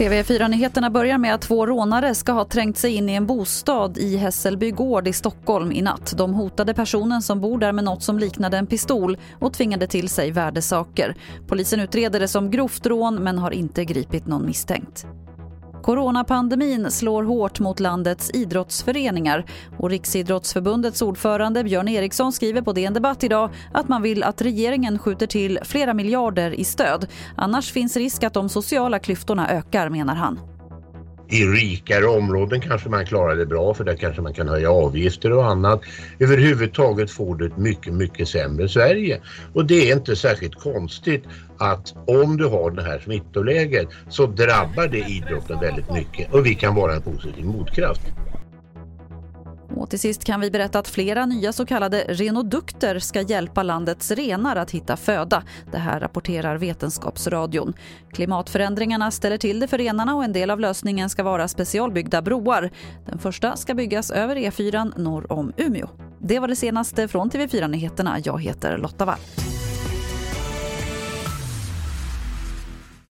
TV4-nyheterna börjar med att två rånare ska ha trängt sig in i en bostad i Hässelby gård i Stockholm i natt. De hotade personen som bor där med något som liknade en pistol och tvingade till sig värdesaker. Polisen utreder det som grovt rån men har inte gripit någon misstänkt. Coronapandemin slår hårt mot landets idrottsföreningar och Riksidrottsförbundets ordförande Björn Eriksson skriver på DN Debatt idag att man vill att regeringen skjuter till flera miljarder i stöd. Annars finns risk att de sociala klyftorna ökar, menar han. I rikare områden kanske man klarar det bra för där kanske man kan höja avgifter och annat. Överhuvudtaget får du ett mycket, mycket sämre Sverige. Och det är inte särskilt konstigt att om du har det här smittoläget så drabbar det idrotten väldigt mycket och vi kan vara en positiv motkraft. Till sist kan vi berätta att flera nya så kallade renodukter ska hjälpa landets renar att hitta föda. Det här rapporterar Vetenskapsradion. Klimatförändringarna ställer till det för renarna och en del av lösningen ska vara specialbyggda broar. Den första ska byggas över E4 norr om Umeå. Det var det senaste från TV4 Nyheterna. Jag heter Lotta Wall.